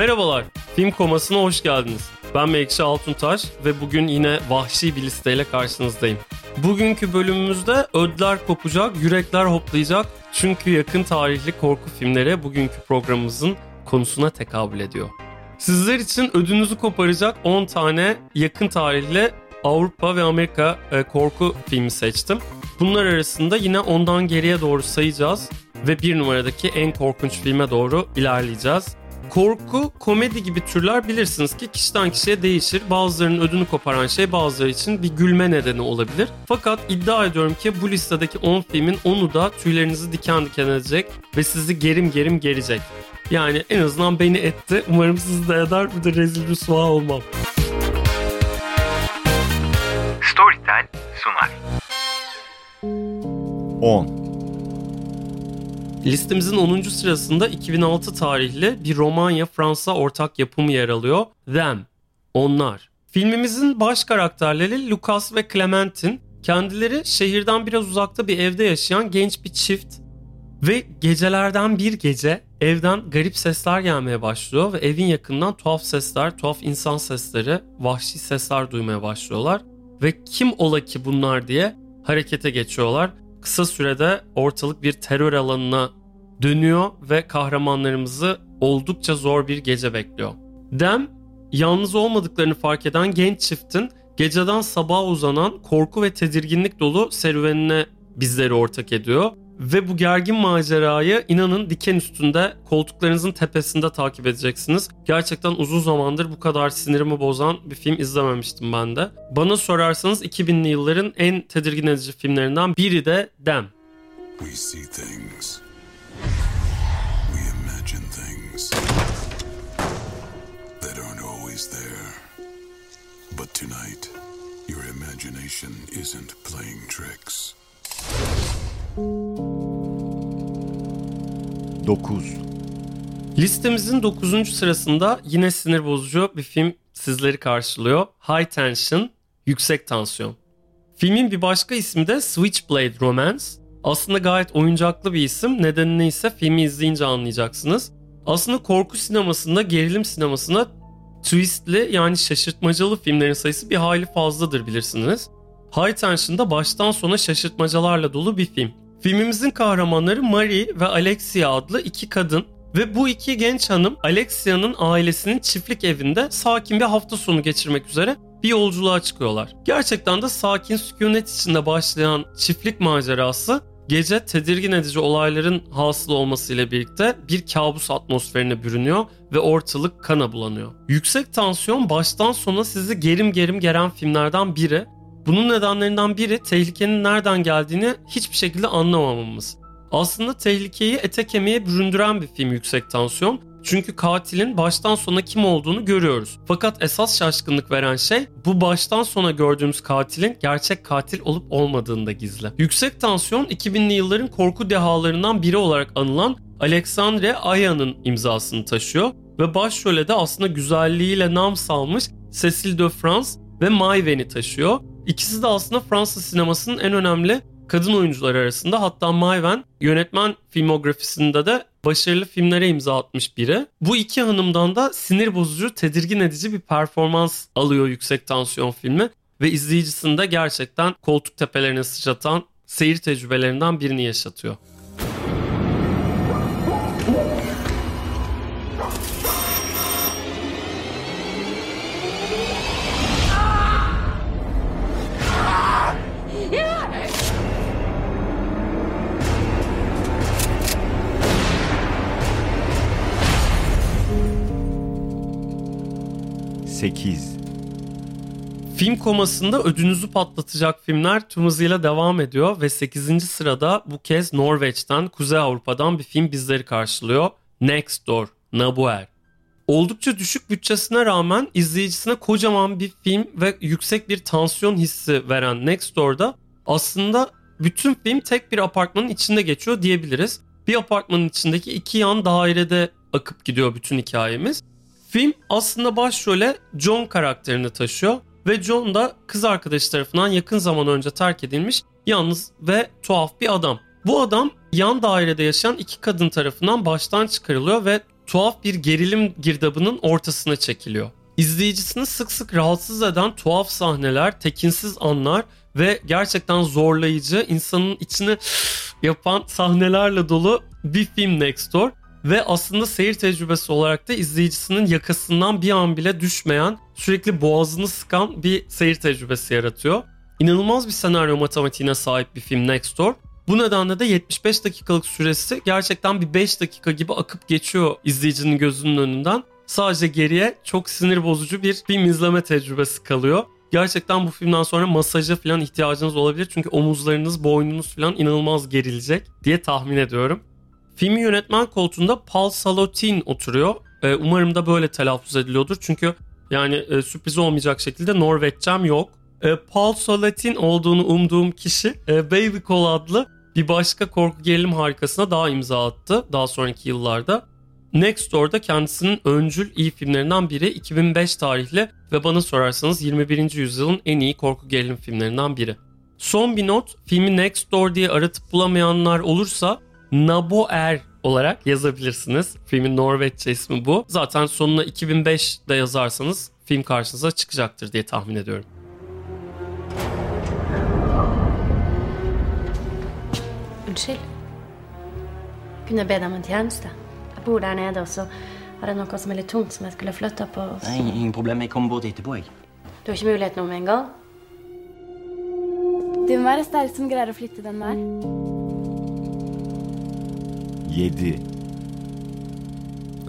Merhabalar, Film Koması'na hoş geldiniz. Ben Mekşi Altuntaş ve bugün yine vahşi bir listeyle karşınızdayım. Bugünkü bölümümüzde ödler kopacak, yürekler hoplayacak. Çünkü yakın tarihli korku filmleri bugünkü programımızın konusuna tekabül ediyor. Sizler için ödünüzü koparacak 10 tane yakın tarihli Avrupa ve Amerika e, korku filmi seçtim. Bunlar arasında yine ondan geriye doğru sayacağız ve bir numaradaki en korkunç filme doğru ilerleyeceğiz. Korku, komedi gibi türler bilirsiniz ki kişiden kişiye değişir. Bazılarının ödünü koparan şey bazıları için bir gülme nedeni olabilir. Fakat iddia ediyorum ki bu listedeki 10 filmin 10'u da tüylerinizi diken diken edecek ve sizi gerim gerim gerecek. Yani en azından beni etti. Umarım sizi de eder bir de rezil rüsva olmam. Storytel sunar. 10. Listemizin 10. sırasında 2006 tarihli bir Romanya-Fransa ortak yapımı yer alıyor. Them, Onlar. Filmimizin baş karakterleri Lucas ve Clementine kendileri şehirden biraz uzakta bir evde yaşayan genç bir çift ve gecelerden bir gece evden garip sesler gelmeye başlıyor ve evin yakından tuhaf sesler, tuhaf insan sesleri, vahşi sesler duymaya başlıyorlar. Ve kim ola ki bunlar diye harekete geçiyorlar. Kısa sürede ortalık bir terör alanına dönüyor ve kahramanlarımızı oldukça zor bir gece bekliyor. Dem, yalnız olmadıklarını fark eden genç çiftin geceden sabaha uzanan korku ve tedirginlik dolu serüvenine bizleri ortak ediyor. Ve bu gergin macerayı inanın diken üstünde koltuklarınızın tepesinde takip edeceksiniz. Gerçekten uzun zamandır bu kadar sinirimi bozan bir film izlememiştim ben de. Bana sorarsanız 2000'li yılların en tedirgin edici filmlerinden biri de Dem. We see things. We imagine things that aren't always there. But tonight, your imagination isn't playing tricks. 9. Listemizin 9. sırasında yine sinir bozucu bir film sizleri karşılıyor. High Tension, Yüksek Tansiyon. Filmin bir başka ismi de Switchblade Romance. Aslında gayet oyuncaklı bir isim. Nedeni neyse filmi izleyince anlayacaksınız. Aslında korku sinemasında, gerilim sinemasında twistli yani şaşırtmacalı filmlerin sayısı bir hayli fazladır bilirsiniz. High Tension'da baştan sona şaşırtmacalarla dolu bir film. Filmimizin kahramanları Marie ve Alexia adlı iki kadın ve bu iki genç hanım Alexia'nın ailesinin çiftlik evinde sakin bir hafta sonu geçirmek üzere bir yolculuğa çıkıyorlar. Gerçekten de sakin sükunet içinde başlayan çiftlik macerası gece tedirgin edici olayların hasıl olmasıyla birlikte bir kabus atmosferine bürünüyor ve ortalık kana bulanıyor. Yüksek tansiyon baştan sona sizi gerim gerim geren filmlerden biri bunun nedenlerinden biri tehlikenin nereden geldiğini hiçbir şekilde anlamamamız. Aslında tehlikeyi ete kemiğe büründüren bir film Yüksek Tansiyon. Çünkü katilin baştan sona kim olduğunu görüyoruz. Fakat esas şaşkınlık veren şey bu baştan sona gördüğümüz katilin gerçek katil olup olmadığında gizli. Yüksek Tansiyon 2000'li yılların korku dehalarından biri olarak anılan Alexandre Aya'nın imzasını taşıyor ve başrole de aslında güzelliğiyle nam salmış Cecile de France ve Maïvenne'i taşıyor. İkisi de aslında Fransız sinemasının en önemli kadın oyuncular arasında. Hatta Mayven yönetmen filmografisinde de başarılı filmlere imza atmış biri. Bu iki hanımdan da sinir bozucu, tedirgin edici bir performans alıyor Yüksek Tansiyon filmi. Ve izleyicisinde gerçekten koltuk tepelerine sıçratan seyir tecrübelerinden birini yaşatıyor. Sekiz. Film komasında ödünüzü patlatacak filmler tüm hızıyla devam ediyor ve 8. sırada bu kez Norveç'ten, Kuzey Avrupa'dan bir film bizleri karşılıyor. Next Door, Nabuer. Oldukça düşük bütçesine rağmen izleyicisine kocaman bir film ve yüksek bir tansiyon hissi veren Next Door'da aslında bütün film tek bir apartmanın içinde geçiyor diyebiliriz. Bir apartmanın içindeki iki yan dairede akıp gidiyor bütün hikayemiz. Film aslında başrole John karakterini taşıyor ve John da kız arkadaşı tarafından yakın zaman önce terk edilmiş yalnız ve tuhaf bir adam. Bu adam yan dairede yaşayan iki kadın tarafından baştan çıkarılıyor ve tuhaf bir gerilim girdabının ortasına çekiliyor. İzleyicisini sık sık rahatsız eden tuhaf sahneler, tekinsiz anlar ve gerçekten zorlayıcı, insanın içini yapan sahnelerle dolu bir film Next Door. Ve aslında seyir tecrübesi olarak da izleyicisinin yakasından bir an bile düşmeyen, sürekli boğazını sıkan bir seyir tecrübesi yaratıyor. İnanılmaz bir senaryo matematiğine sahip bir film Next Door. Bu nedenle de 75 dakikalık süresi gerçekten bir 5 dakika gibi akıp geçiyor izleyicinin gözünün önünden. Sadece geriye çok sinir bozucu bir film izleme tecrübesi kalıyor. Gerçekten bu filmden sonra masaja falan ihtiyacınız olabilir. Çünkü omuzlarınız, boynunuz falan inanılmaz gerilecek diye tahmin ediyorum. Filmi yönetmen koltuğunda Paul Salotin oturuyor. Ee, umarım da böyle telaffuz ediliyordur. Çünkü yani e, sürpriz olmayacak şekilde Norveççem yok. E, Paul Salotin olduğunu umduğum kişi e, Baby Call adlı bir başka korku gerilim harikasına daha imza attı daha sonraki yıllarda. Next Door'da kendisinin öncül iyi filmlerinden biri 2005 tarihli ve bana sorarsanız 21. yüzyılın en iyi korku gerilim filmlerinden biri. Son bir not, filmi Next Door diye aratıp bulamayanlar olursa Nabo Er olarak yazabilirsiniz. Filmin Norveççe ismi bu. Zaten sonuna 2005'de yazarsanız film karşınıza çıkacaktır diye tahmin ediyorum. Unnskyld. Kunne jeg be deg om en tjeneste? Jeg bor der nede, og så har jeg noe som er litt tungt, som jeg skulle flytta på. Nei, ingen problem. Jeg kommer bort etterpå, jeg. Du har ikke mulighet nå med en gang? Du må være sterk som greier å flytte den der. 7.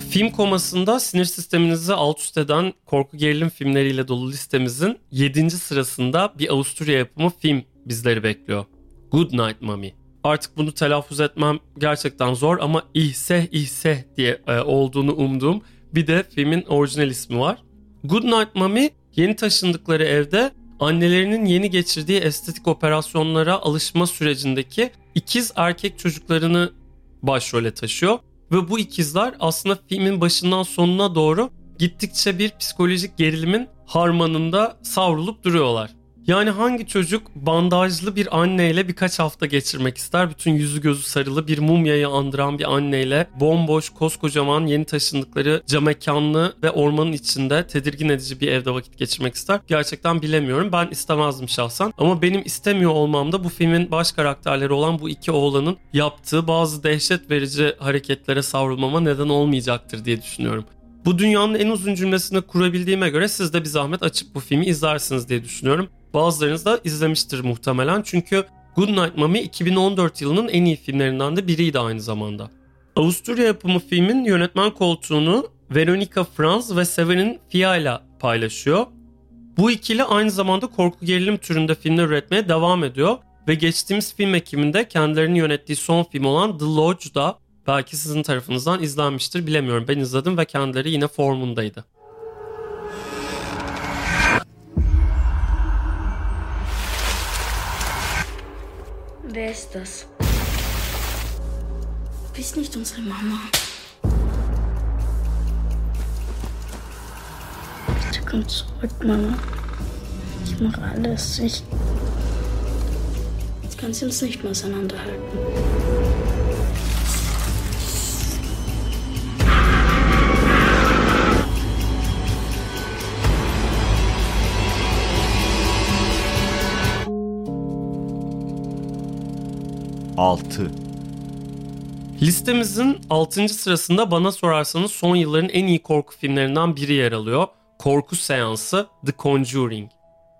Film komasında sinir sisteminizi alt üst eden korku gerilim filmleriyle dolu listemizin 7. sırasında bir Avusturya yapımı film bizleri bekliyor. Good Night Mommy. Artık bunu telaffuz etmem gerçekten zor ama ihseh ihseh diye e, olduğunu umduğum bir de filmin orijinal ismi var. Good Night Mommy yeni taşındıkları evde annelerinin yeni geçirdiği estetik operasyonlara alışma sürecindeki ikiz erkek çocuklarını başrole taşıyor. Ve bu ikizler aslında filmin başından sonuna doğru gittikçe bir psikolojik gerilimin harmanında savrulup duruyorlar. Yani hangi çocuk bandajlı bir anneyle birkaç hafta geçirmek ister? Bütün yüzü gözü sarılı bir mumyayı andıran bir anneyle bomboş koskocaman yeni taşındıkları camekanlı ve ormanın içinde tedirgin edici bir evde vakit geçirmek ister? Gerçekten bilemiyorum. Ben istemezdim şahsen. Ama benim istemiyor olmam da bu filmin baş karakterleri olan bu iki oğlanın yaptığı bazı dehşet verici hareketlere savrulmama neden olmayacaktır diye düşünüyorum. Bu dünyanın en uzun cümlesini kurabildiğime göre siz de bir zahmet açıp bu filmi izlersiniz diye düşünüyorum. Bazılarınız da izlemiştir muhtemelen çünkü Good Night Mommy 2014 yılının en iyi filmlerinden de biriydi aynı zamanda. Avusturya yapımı filmin yönetmen koltuğunu Veronica Franz ve Severin Fiala paylaşıyor. Bu ikili aynı zamanda korku gerilim türünde filmler üretmeye devam ediyor ve geçtiğimiz film ekiminde kendilerinin yönettiği son film olan The Lodge'da belki sizin tarafınızdan izlenmiştir bilemiyorum. Ben izledim ve kendileri yine formundaydı. Wer ist das? Du bist nicht unsere Mama. Bitte komm zurück, Mama. Ich mache alles. Ich. Jetzt kann sie uns nicht mehr auseinanderhalten. Altı. Listemizin 6. sırasında bana sorarsanız son yılların en iyi korku filmlerinden biri yer alıyor. Korku seansı The Conjuring.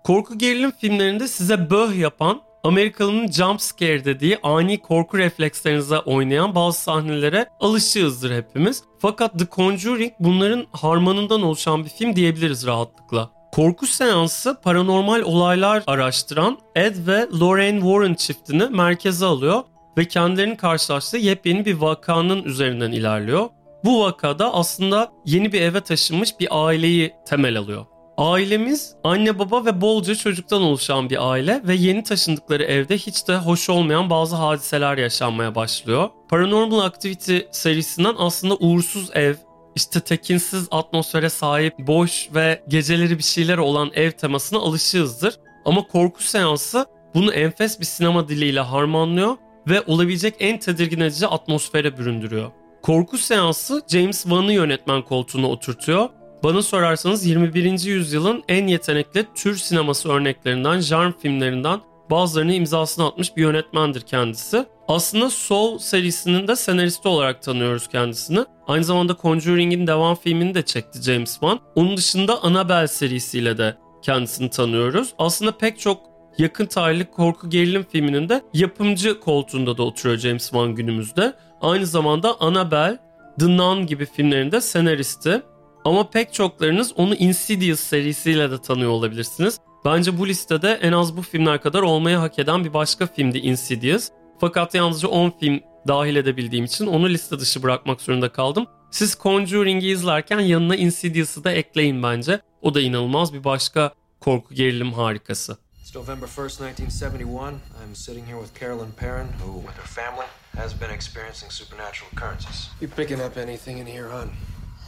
Korku gerilim filmlerinde size böh yapan, Amerikalı'nın jump scare dediği ani korku reflekslerinize oynayan bazı sahnelere alışığızdır hepimiz. Fakat The Conjuring bunların harmanından oluşan bir film diyebiliriz rahatlıkla. Korku seansı paranormal olaylar araştıran Ed ve Lorraine Warren çiftini merkeze alıyor ve kendilerinin karşılaştığı yepyeni bir vakanın üzerinden ilerliyor. Bu vakada aslında yeni bir eve taşınmış bir aileyi temel alıyor. Ailemiz anne baba ve bolca çocuktan oluşan bir aile ve yeni taşındıkları evde hiç de hoş olmayan bazı hadiseler yaşanmaya başlıyor. Paranormal Activity serisinden aslında uğursuz ev, işte tekinsiz atmosfere sahip, boş ve geceleri bir şeyler olan ev temasına alışığızdır. Ama korku seansı bunu enfes bir sinema diliyle harmanlıyor ve olabilecek en tedirgin edici atmosfere büründürüyor. Korku seansı James Wan'ı yönetmen koltuğuna oturtuyor. Bana sorarsanız 21. yüzyılın en yetenekli tür sineması örneklerinden, jarm filmlerinden bazılarını imzasını atmış bir yönetmendir kendisi. Aslında Soul serisinin de senaristi olarak tanıyoruz kendisini. Aynı zamanda Conjuring'in devam filmini de çekti James Wan. Onun dışında Annabelle serisiyle de kendisini tanıyoruz. Aslında pek çok yakın tarihli korku gerilim filminin de yapımcı koltuğunda da oturuyor James Wan günümüzde. Aynı zamanda Annabelle, The Nun gibi filmlerinde senaristi. Ama pek çoklarınız onu Insidious serisiyle de tanıyor olabilirsiniz. Bence bu listede en az bu filmler kadar olmayı hak eden bir başka filmdi Insidious. Fakat yalnızca 10 film dahil edebildiğim için onu liste dışı bırakmak zorunda kaldım. Siz Conjuring'i izlerken yanına Insidious'ı da ekleyin bence. O da inanılmaz bir başka korku gerilim harikası. It's November 1st, 1971. I'm sitting here with Carolyn Perrin, who, with her family, has been experiencing supernatural occurrences. You picking up anything in here, hon?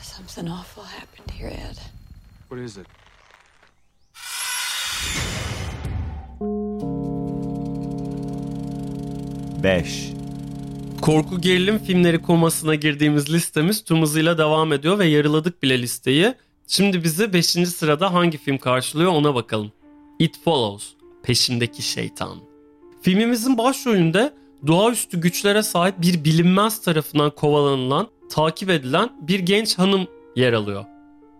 Something awful happened here, Ed. What is it? Beş. Korku gerilim filmleri komasına girdiğimiz listemiz tüm hızıyla devam ediyor ve yarıladık bile listeyi. Şimdi bizi 5. sırada hangi film karşılıyor ona bakalım. It Follows, Peşindeki Şeytan. Filmimizin başrolünde doğaüstü güçlere sahip bir bilinmez tarafından kovalanılan, takip edilen bir genç hanım yer alıyor.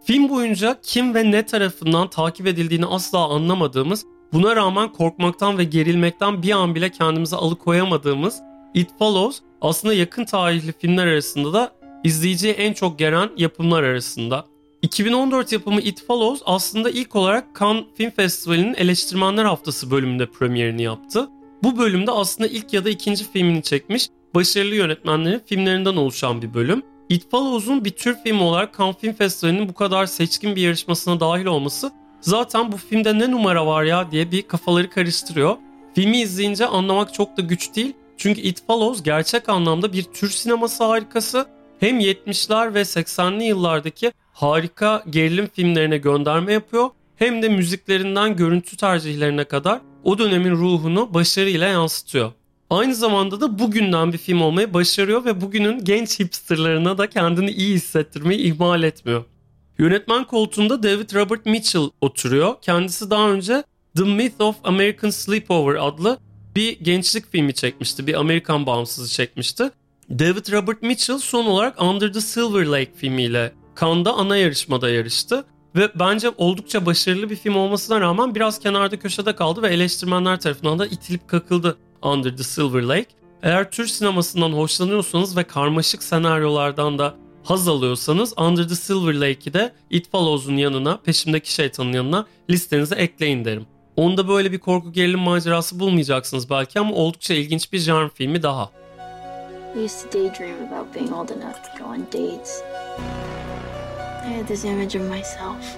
Film boyunca kim ve ne tarafından takip edildiğini asla anlamadığımız, buna rağmen korkmaktan ve gerilmekten bir an bile kendimizi alıkoyamadığımız It Follows aslında yakın tarihli filmler arasında da izleyiciye en çok gelen yapımlar arasında. 2014 yapımı It Follows aslında ilk olarak Cannes Film Festivali'nin Eleştirmenler Haftası bölümünde premierini yaptı. Bu bölümde aslında ilk ya da ikinci filmini çekmiş başarılı yönetmenlerin filmlerinden oluşan bir bölüm. It Follows'un bir tür film olarak Cannes Film Festivali'nin bu kadar seçkin bir yarışmasına dahil olması zaten bu filmde ne numara var ya diye bir kafaları karıştırıyor. Filmi izleyince anlamak çok da güç değil. Çünkü It Follows gerçek anlamda bir tür sineması harikası. Hem 70'ler ve 80'li yıllardaki harika gerilim filmlerine gönderme yapıyor. Hem de müziklerinden görüntü tercihlerine kadar o dönemin ruhunu başarıyla yansıtıyor. Aynı zamanda da bugünden bir film olmayı başarıyor ve bugünün genç hipsterlarına da kendini iyi hissettirmeyi ihmal etmiyor. Yönetmen koltuğunda David Robert Mitchell oturuyor. Kendisi daha önce The Myth of American Sleepover adlı bir gençlik filmi çekmişti. Bir Amerikan bağımsızı çekmişti. David Robert Mitchell son olarak Under the Silver Lake filmiyle Cannes'da ana yarışmada yarıştı. Ve bence oldukça başarılı bir film olmasına rağmen biraz kenarda köşede kaldı ve eleştirmenler tarafından da itilip kakıldı Under the Silver Lake. Eğer Türk sinemasından hoşlanıyorsanız ve karmaşık senaryolardan da haz alıyorsanız Under the Silver Lake'i de It Follows'un yanına, peşimdeki şeytanın yanına listenize ekleyin derim. Onda böyle bir korku gerilim macerası bulmayacaksınız belki ama oldukça ilginç bir genre filmi daha. I used to daydream about being old enough to go on dates. I had this image of myself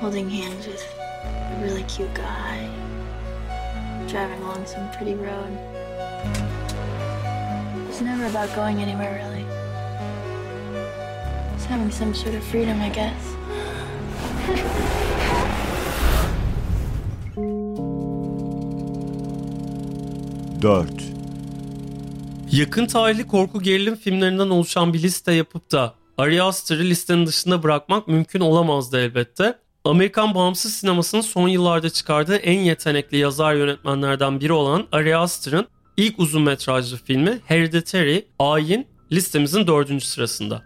holding hands with a really cute guy, driving along some pretty road. It's never about going anywhere, really. It's having some sort of freedom, I guess. Dört. Yakın tarihli korku gerilim filmlerinden oluşan bir liste yapıp da Ari Aster'ı listenin dışında bırakmak mümkün olamazdı elbette. Amerikan bağımsız sinemasının son yıllarda çıkardığı en yetenekli yazar yönetmenlerden biri olan Ari Aster'ın ilk uzun metrajlı filmi Hereditary, Ayin listemizin dördüncü sırasında.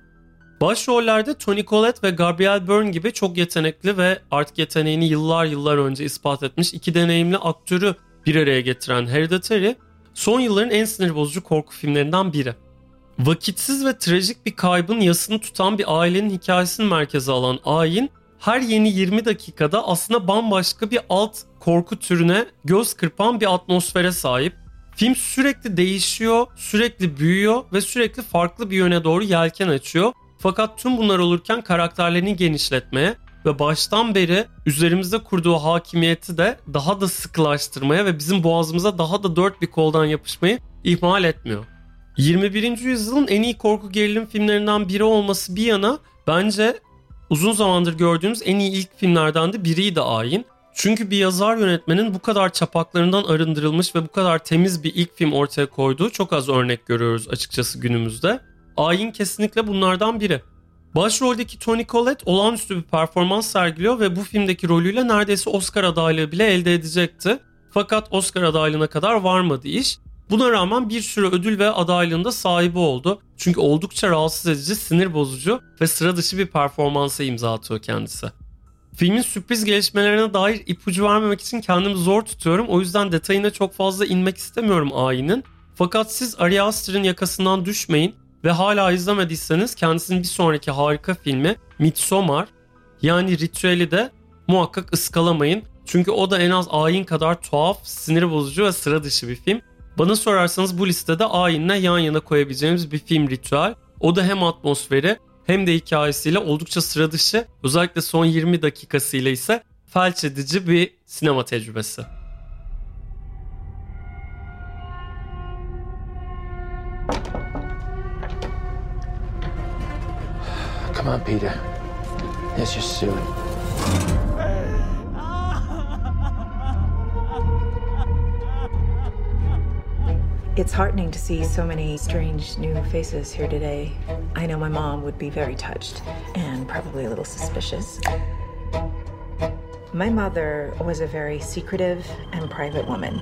Başrollerde Tony Collette ve Gabriel Byrne gibi çok yetenekli ve artık yeteneğini yıllar yıllar önce ispat etmiş iki deneyimli aktörü bir araya getiren Hereditary, son yılların en sinir bozucu korku filmlerinden biri. Vakitsiz ve trajik bir kaybın yasını tutan bir ailenin hikayesini merkeze alan Ayin, her yeni 20 dakikada aslında bambaşka bir alt korku türüne göz kırpan bir atmosfere sahip. Film sürekli değişiyor, sürekli büyüyor ve sürekli farklı bir yöne doğru yelken açıyor. Fakat tüm bunlar olurken karakterlerini genişletmeye ve baştan beri üzerimizde kurduğu hakimiyeti de daha da sıkılaştırmaya ve bizim boğazımıza daha da dört bir koldan yapışmayı ihmal etmiyor. 21. yüzyılın en iyi korku gerilim filmlerinden biri olması bir yana bence uzun zamandır gördüğümüz en iyi ilk filmlerden de biriydi Ayin. Çünkü bir yazar yönetmenin bu kadar çapaklarından arındırılmış ve bu kadar temiz bir ilk film ortaya koyduğu çok az örnek görüyoruz açıkçası günümüzde. Ayin kesinlikle bunlardan biri. Başroldeki Tony Collette olağanüstü bir performans sergiliyor ve bu filmdeki rolüyle neredeyse Oscar adaylığı bile elde edecekti. Fakat Oscar adaylığına kadar varmadı iş. Buna rağmen bir sürü ödül ve adaylığında sahibi oldu. Çünkü oldukça rahatsız edici, sinir bozucu ve sıra dışı bir performansa imza atıyor kendisi. Filmin sürpriz gelişmelerine dair ipucu vermemek için kendimi zor tutuyorum. O yüzden detayına çok fazla inmek istemiyorum ayinin. Fakat siz Ari Aster'ın yakasından düşmeyin ve hala izlemediyseniz kendisinin bir sonraki harika filmi Midsommar yani Ritüeli de muhakkak ıskalamayın. Çünkü o da en az ayin kadar tuhaf, sinir bozucu ve sıra dışı bir film. Bana sorarsanız bu listede ayinle yan yana koyabileceğimiz bir film ritüel. O da hem atmosferi hem de hikayesiyle oldukça sıra dışı. Özellikle son 20 dakikasıyla ise felç edici bir sinema tecrübesi. Come on, Peter. It's your suit. It's heartening to see so many strange new faces here today. I know my mom would be very touched and probably a little suspicious. My mother was a very secretive and private woman.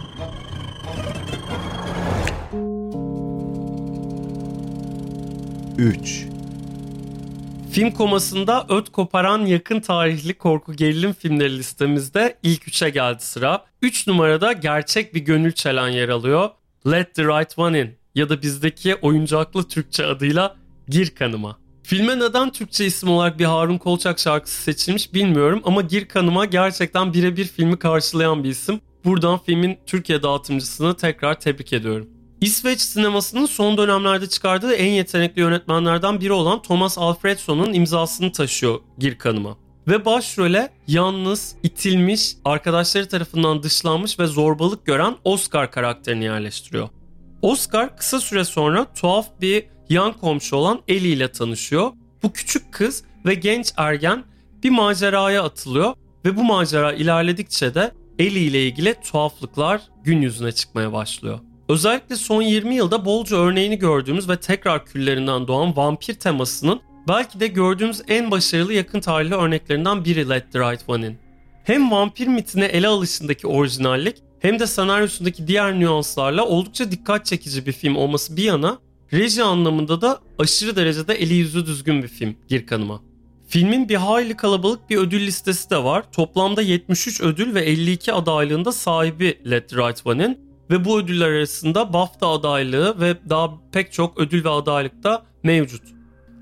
Üç. Film komasında öt koparan yakın tarihli korku gerilim filmleri listemizde ilk üçe geldi sıra. 3 numarada gerçek bir gönül çelen yer alıyor. Let the Right One In ya da bizdeki oyuncaklı Türkçe adıyla Gir Kanıma. Filme neden Türkçe isim olarak bir Harun Kolçak şarkısı seçilmiş bilmiyorum ama Gir Kanıma gerçekten birebir filmi karşılayan bir isim. Buradan filmin Türkiye dağıtımcısını tekrar tebrik ediyorum. İsveç sinemasının son dönemlerde çıkardığı en yetenekli yönetmenlerden biri olan Thomas Alfredson'un imzasını taşıyor Gir Kanıma. Ve başrole yalnız, itilmiş, arkadaşları tarafından dışlanmış ve zorbalık gören Oscar karakterini yerleştiriyor. Oscar kısa süre sonra tuhaf bir yan komşu olan Ellie ile tanışıyor. Bu küçük kız ve genç ergen bir maceraya atılıyor ve bu macera ilerledikçe de Ellie ile ilgili tuhaflıklar gün yüzüne çıkmaya başlıyor. Özellikle son 20 yılda bolca örneğini gördüğümüz ve tekrar küllerinden doğan vampir temasının belki de gördüğümüz en başarılı yakın tarihli örneklerinden biri Let the Right One'in. Hem vampir mitine ele alışındaki orijinallik hem de senaryosundaki diğer nüanslarla oldukça dikkat çekici bir film olması bir yana reji anlamında da aşırı derecede eli yüzü düzgün bir film Gir Kanıma. Filmin bir hayli kalabalık bir ödül listesi de var. Toplamda 73 ödül ve 52 adaylığında sahibi Let the Right One'in ve bu ödüller arasında BAFTA adaylığı ve daha pek çok ödül ve adaylık da mevcut.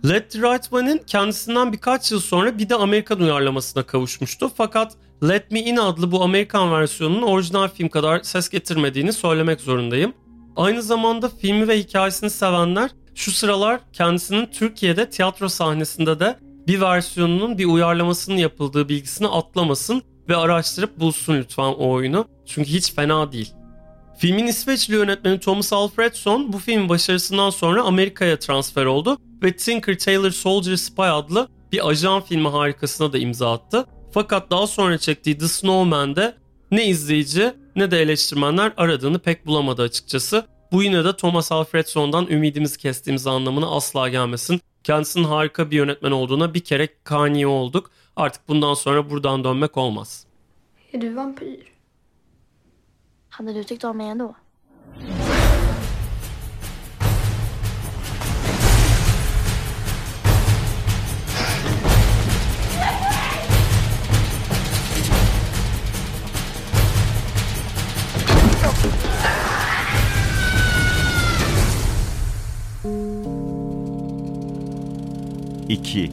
Let the Right One'in kendisinden birkaç yıl sonra bir de Amerikan uyarlamasına kavuşmuştu. Fakat Let Me In adlı bu Amerikan versiyonunun orijinal film kadar ses getirmediğini söylemek zorundayım. Aynı zamanda filmi ve hikayesini sevenler şu sıralar kendisinin Türkiye'de tiyatro sahnesinde de bir versiyonunun bir uyarlamasının yapıldığı bilgisini atlamasın ve araştırıp bulsun lütfen o oyunu. Çünkü hiç fena değil. Filmin İsveçli yönetmeni Thomas Alfredson bu filmin başarısından sonra Amerika'ya transfer oldu ve Tinker Tailor Soldier Spy adlı bir ajan filmi harikasına da imza attı. Fakat daha sonra çektiği The Snowman'de ne izleyici ne de eleştirmenler aradığını pek bulamadı açıkçası. Bu yine de Thomas Alfredson'dan ümidimizi kestiğimiz anlamına asla gelmesin. Kendisinin harika bir yönetmen olduğuna bir kere kani olduk. Artık bundan sonra buradan dönmek olmaz. Är du vampyr? Hade du tyckt om mig ändå? İki.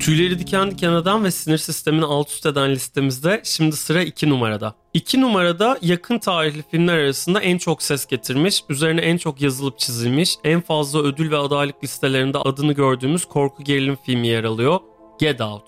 Tüyleri diken diken eden ve sinir sistemini alt üst eden listemizde şimdi sıra 2 numarada. 2 numarada yakın tarihli filmler arasında en çok ses getirmiş, üzerine en çok yazılıp çizilmiş, en fazla ödül ve adaylık listelerinde adını gördüğümüz korku gerilim filmi yer alıyor. Get Out.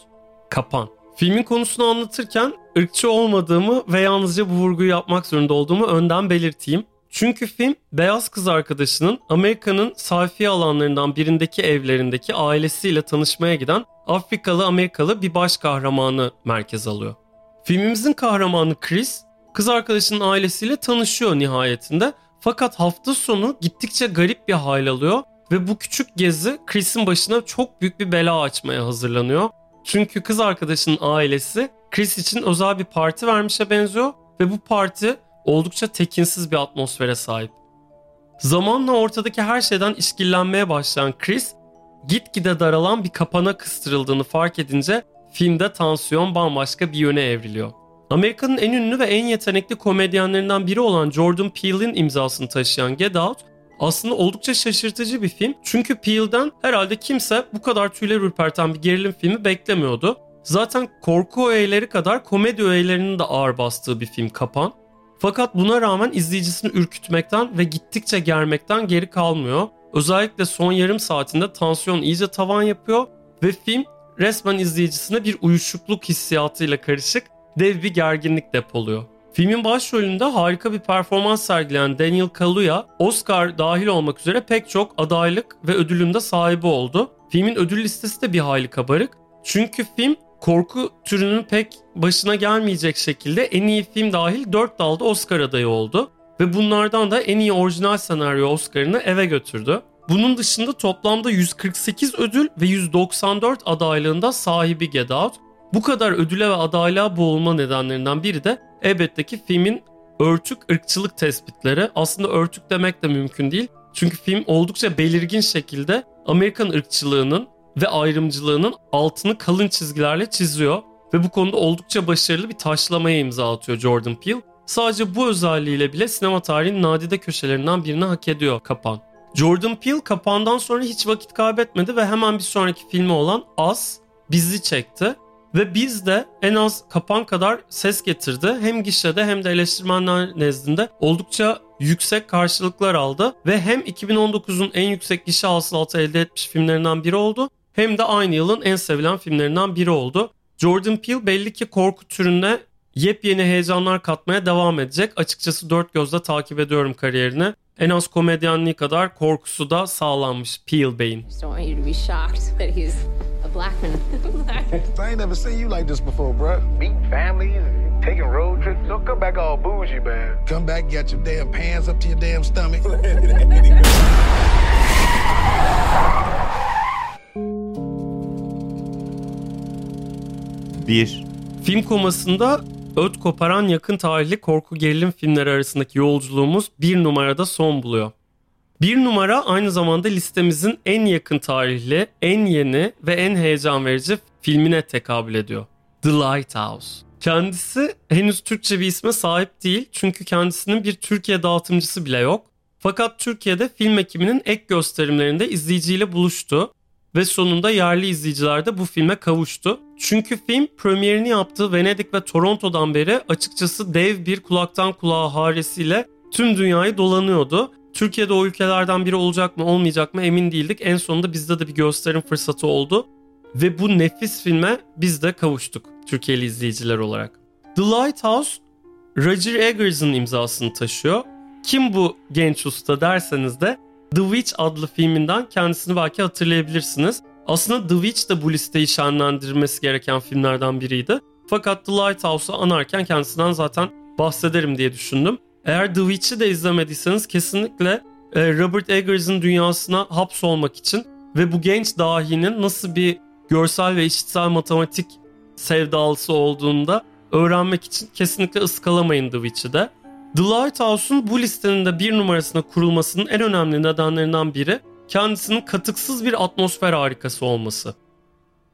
Kapan. Filmin konusunu anlatırken ırkçı olmadığımı ve yalnızca bu vurguyu yapmak zorunda olduğumu önden belirteyim. Çünkü film beyaz kız arkadaşının Amerika'nın sayfiye alanlarından birindeki evlerindeki ailesiyle tanışmaya giden Afrikalı Amerikalı bir baş kahramanı merkez alıyor. Filmimizin kahramanı Chris kız arkadaşının ailesiyle tanışıyor nihayetinde fakat hafta sonu gittikçe garip bir hal alıyor Ve bu küçük gezi Chris'in başına çok büyük bir bela açmaya hazırlanıyor. Çünkü kız arkadaşının ailesi Chris için özel bir parti vermişe benziyor ve bu parti oldukça tekinsiz bir atmosfere sahip. Zamanla ortadaki her şeyden işkillenmeye başlayan Chris, gitgide daralan bir kapana kıstırıldığını fark edince filmde tansiyon bambaşka bir yöne evriliyor. Amerika'nın en ünlü ve en yetenekli komedyenlerinden biri olan Jordan Peele'in imzasını taşıyan Get Out aslında oldukça şaşırtıcı bir film. Çünkü Peele'den herhalde kimse bu kadar tüyler ürperten bir gerilim filmi beklemiyordu. Zaten korku öğeleri kadar komedi öğelerinin de ağır bastığı bir film Kapan. Fakat buna rağmen izleyicisini ürkütmekten ve gittikçe germekten geri kalmıyor. Özellikle son yarım saatinde tansiyon iyice tavan yapıyor ve film resmen izleyicisine bir uyuşukluk hissiyatıyla karışık dev bir gerginlik depoluyor. Filmin başrolünde harika bir performans sergileyen Daniel Kaluuya, Oscar dahil olmak üzere pek çok adaylık ve ödülün de sahibi oldu. Filmin ödül listesi de bir hayli kabarık. Çünkü film korku türünün pek başına gelmeyecek şekilde en iyi film dahil 4 dalda Oscar adayı oldu. Ve bunlardan da en iyi orijinal senaryo Oscar'ını eve götürdü. Bunun dışında toplamda 148 ödül ve 194 adaylığında sahibi Get Out. Bu kadar ödüle ve adaylığa boğulma nedenlerinden biri de elbette ki filmin örtük ırkçılık tespitleri. Aslında örtük demek de mümkün değil. Çünkü film oldukça belirgin şekilde Amerikan ırkçılığının ve ayrımcılığının altını kalın çizgilerle çiziyor. Ve bu konuda oldukça başarılı bir taşlamaya imza atıyor Jordan Peele. Sadece bu özelliğiyle bile sinema tarihinin nadide köşelerinden birini hak ediyor Kapan. Jordan Peele Kapan'dan sonra hiç vakit kaybetmedi ve hemen bir sonraki filmi olan As bizi çekti. Ve biz de en az kapan kadar ses getirdi. Hem gişede hem de eleştirmenler nezdinde oldukça yüksek karşılıklar aldı. Ve hem 2019'un en yüksek gişe hasılatı elde etmiş filmlerinden biri oldu. Hem de aynı yılın en sevilen filmlerinden biri oldu. Jordan Peele belli ki korku türüne yepyeni heyecanlar katmaya devam edecek. Açıkçası dört gözle takip ediyorum kariyerini. En az komedyenliği kadar korkusu da sağlanmış Peele Bey'in. 1. Film komasında öt koparan yakın tarihli korku gerilim filmleri arasındaki yolculuğumuz bir numarada son buluyor. Bir numara aynı zamanda listemizin en yakın tarihli, en yeni ve en heyecan verici filmine tekabül ediyor. The Lighthouse. Kendisi henüz Türkçe bir isme sahip değil çünkü kendisinin bir Türkiye dağıtımcısı bile yok. Fakat Türkiye'de film ekibinin ek gösterimlerinde izleyiciyle buluştu ve sonunda yerli izleyiciler de bu filme kavuştu çünkü film premierini yaptığı Venedik ve Toronto'dan beri açıkçası dev bir kulaktan kulağa haresiyle tüm dünyayı dolanıyordu. Türkiye'de o ülkelerden biri olacak mı olmayacak mı emin değildik. En sonunda bizde de bir gösterim fırsatı oldu. Ve bu nefis filme biz de kavuştuk Türkiye'li izleyiciler olarak. The Lighthouse Roger Eggers'ın imzasını taşıyor. Kim bu genç usta derseniz de The Witch adlı filminden kendisini belki hatırlayabilirsiniz. Aslında The Witch de bu listeyi şenlendirmesi gereken filmlerden biriydi. Fakat The Lighthouse'u anarken kendisinden zaten bahsederim diye düşündüm. Eğer The Witch'i de izlemediyseniz kesinlikle e, Robert Eggers'ın dünyasına hapsolmak için ve bu genç dahinin nasıl bir görsel ve işitsel matematik sevdalısı olduğunda öğrenmek için kesinlikle ıskalamayın The Witch'i de. The Lighthouse'un bu listenin de bir numarasına kurulmasının en önemli nedenlerinden biri kendisinin katıksız bir atmosfer harikası olması.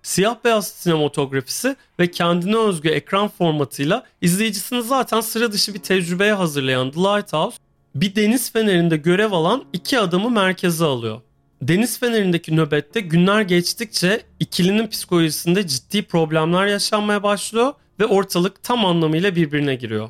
Siyah beyaz sinematografisi ve kendine özgü ekran formatıyla izleyicisini zaten sıra dışı bir tecrübeye hazırlayan The Lighthouse, bir deniz fenerinde görev alan iki adamı merkeze alıyor. Deniz fenerindeki nöbette günler geçtikçe ikilinin psikolojisinde ciddi problemler yaşanmaya başlıyor ve ortalık tam anlamıyla birbirine giriyor.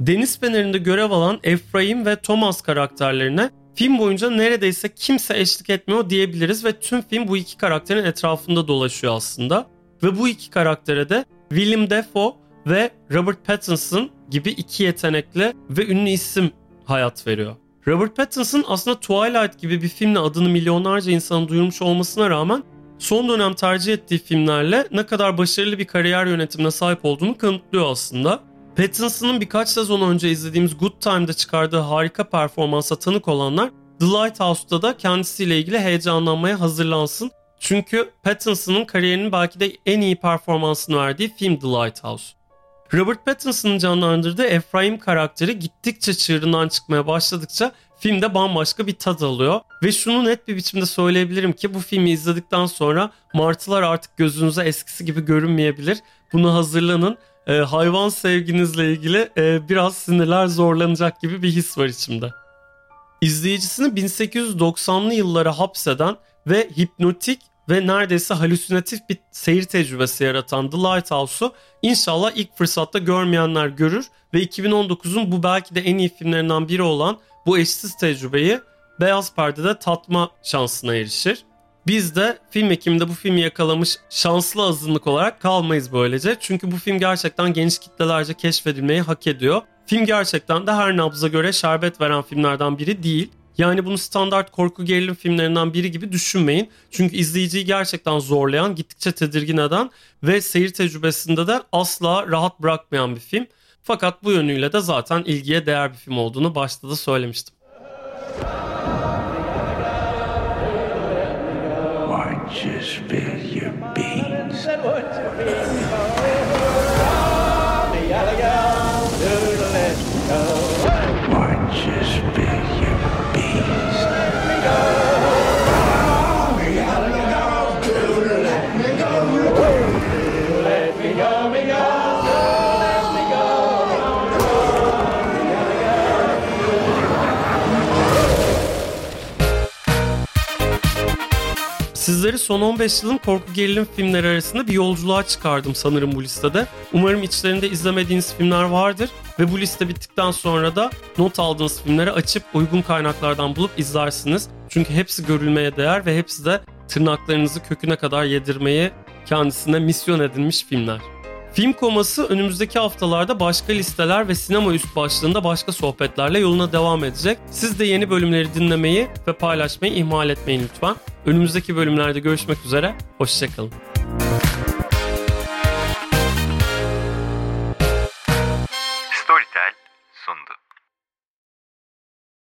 Deniz fenerinde görev alan Efraim ve Thomas karakterlerine film boyunca neredeyse kimse eşlik etmiyor diyebiliriz ve tüm film bu iki karakterin etrafında dolaşıyor aslında. Ve bu iki karaktere de William Defoe ve Robert Pattinson gibi iki yetenekli ve ünlü isim hayat veriyor. Robert Pattinson aslında Twilight gibi bir filmle adını milyonlarca insanın duyurmuş olmasına rağmen son dönem tercih ettiği filmlerle ne kadar başarılı bir kariyer yönetimine sahip olduğunu kanıtlıyor aslında. Pattinson'ın birkaç sezon önce izlediğimiz Good Time'da çıkardığı harika performansa tanık olanlar The Lighthouse'da da kendisiyle ilgili heyecanlanmaya hazırlansın. Çünkü Pattinson'ın kariyerinin belki de en iyi performansını verdiği film The Lighthouse. Robert Pattinson'ın canlandırdığı Ephraim karakteri gittikçe çığırından çıkmaya başladıkça filmde bambaşka bir tad alıyor. Ve şunu net bir biçimde söyleyebilirim ki bu filmi izledikten sonra martılar artık gözünüze eskisi gibi görünmeyebilir. Bunu hazırlanın. Ee, hayvan sevginizle ilgili e, biraz sinirler zorlanacak gibi bir his var içimde. İzleyicisini 1890'lı yıllara hapseden ve hipnotik ve neredeyse halüsinatif bir seyir tecrübesi yaratan The Lighthouse'u inşallah ilk fırsatta görmeyenler görür ve 2019'un bu belki de en iyi filmlerinden biri olan bu eşsiz tecrübeyi beyaz perdede tatma şansına erişir. Biz de film ekiminde bu filmi yakalamış şanslı azınlık olarak kalmayız böylece. Çünkü bu film gerçekten geniş kitlelerce keşfedilmeyi hak ediyor. Film gerçekten de her nabza göre şerbet veren filmlerden biri değil. Yani bunu standart korku gerilim filmlerinden biri gibi düşünmeyin. Çünkü izleyiciyi gerçekten zorlayan, gittikçe tedirgin eden ve seyir tecrübesinde de asla rahat bırakmayan bir film. Fakat bu yönüyle de zaten ilgiye değer bir film olduğunu başta da söylemiştim. just spill your beans. Watch us spill your beans. Let me go, let me go. Sizleri son 15 yılın korku gerilim filmleri arasında bir yolculuğa çıkardım sanırım bu listede. Umarım içlerinde izlemediğiniz filmler vardır ve bu liste bittikten sonra da not aldığınız filmleri açıp uygun kaynaklardan bulup izlersiniz. Çünkü hepsi görülmeye değer ve hepsi de tırnaklarınızı köküne kadar yedirmeyi kendisine misyon edinmiş filmler. Film koması önümüzdeki haftalarda başka listeler ve sinema üst başlığında başka sohbetlerle yoluna devam edecek. Siz de yeni bölümleri dinlemeyi ve paylaşmayı ihmal etmeyin lütfen. Önümüzdeki bölümlerde görüşmek üzere, hoşçakalın.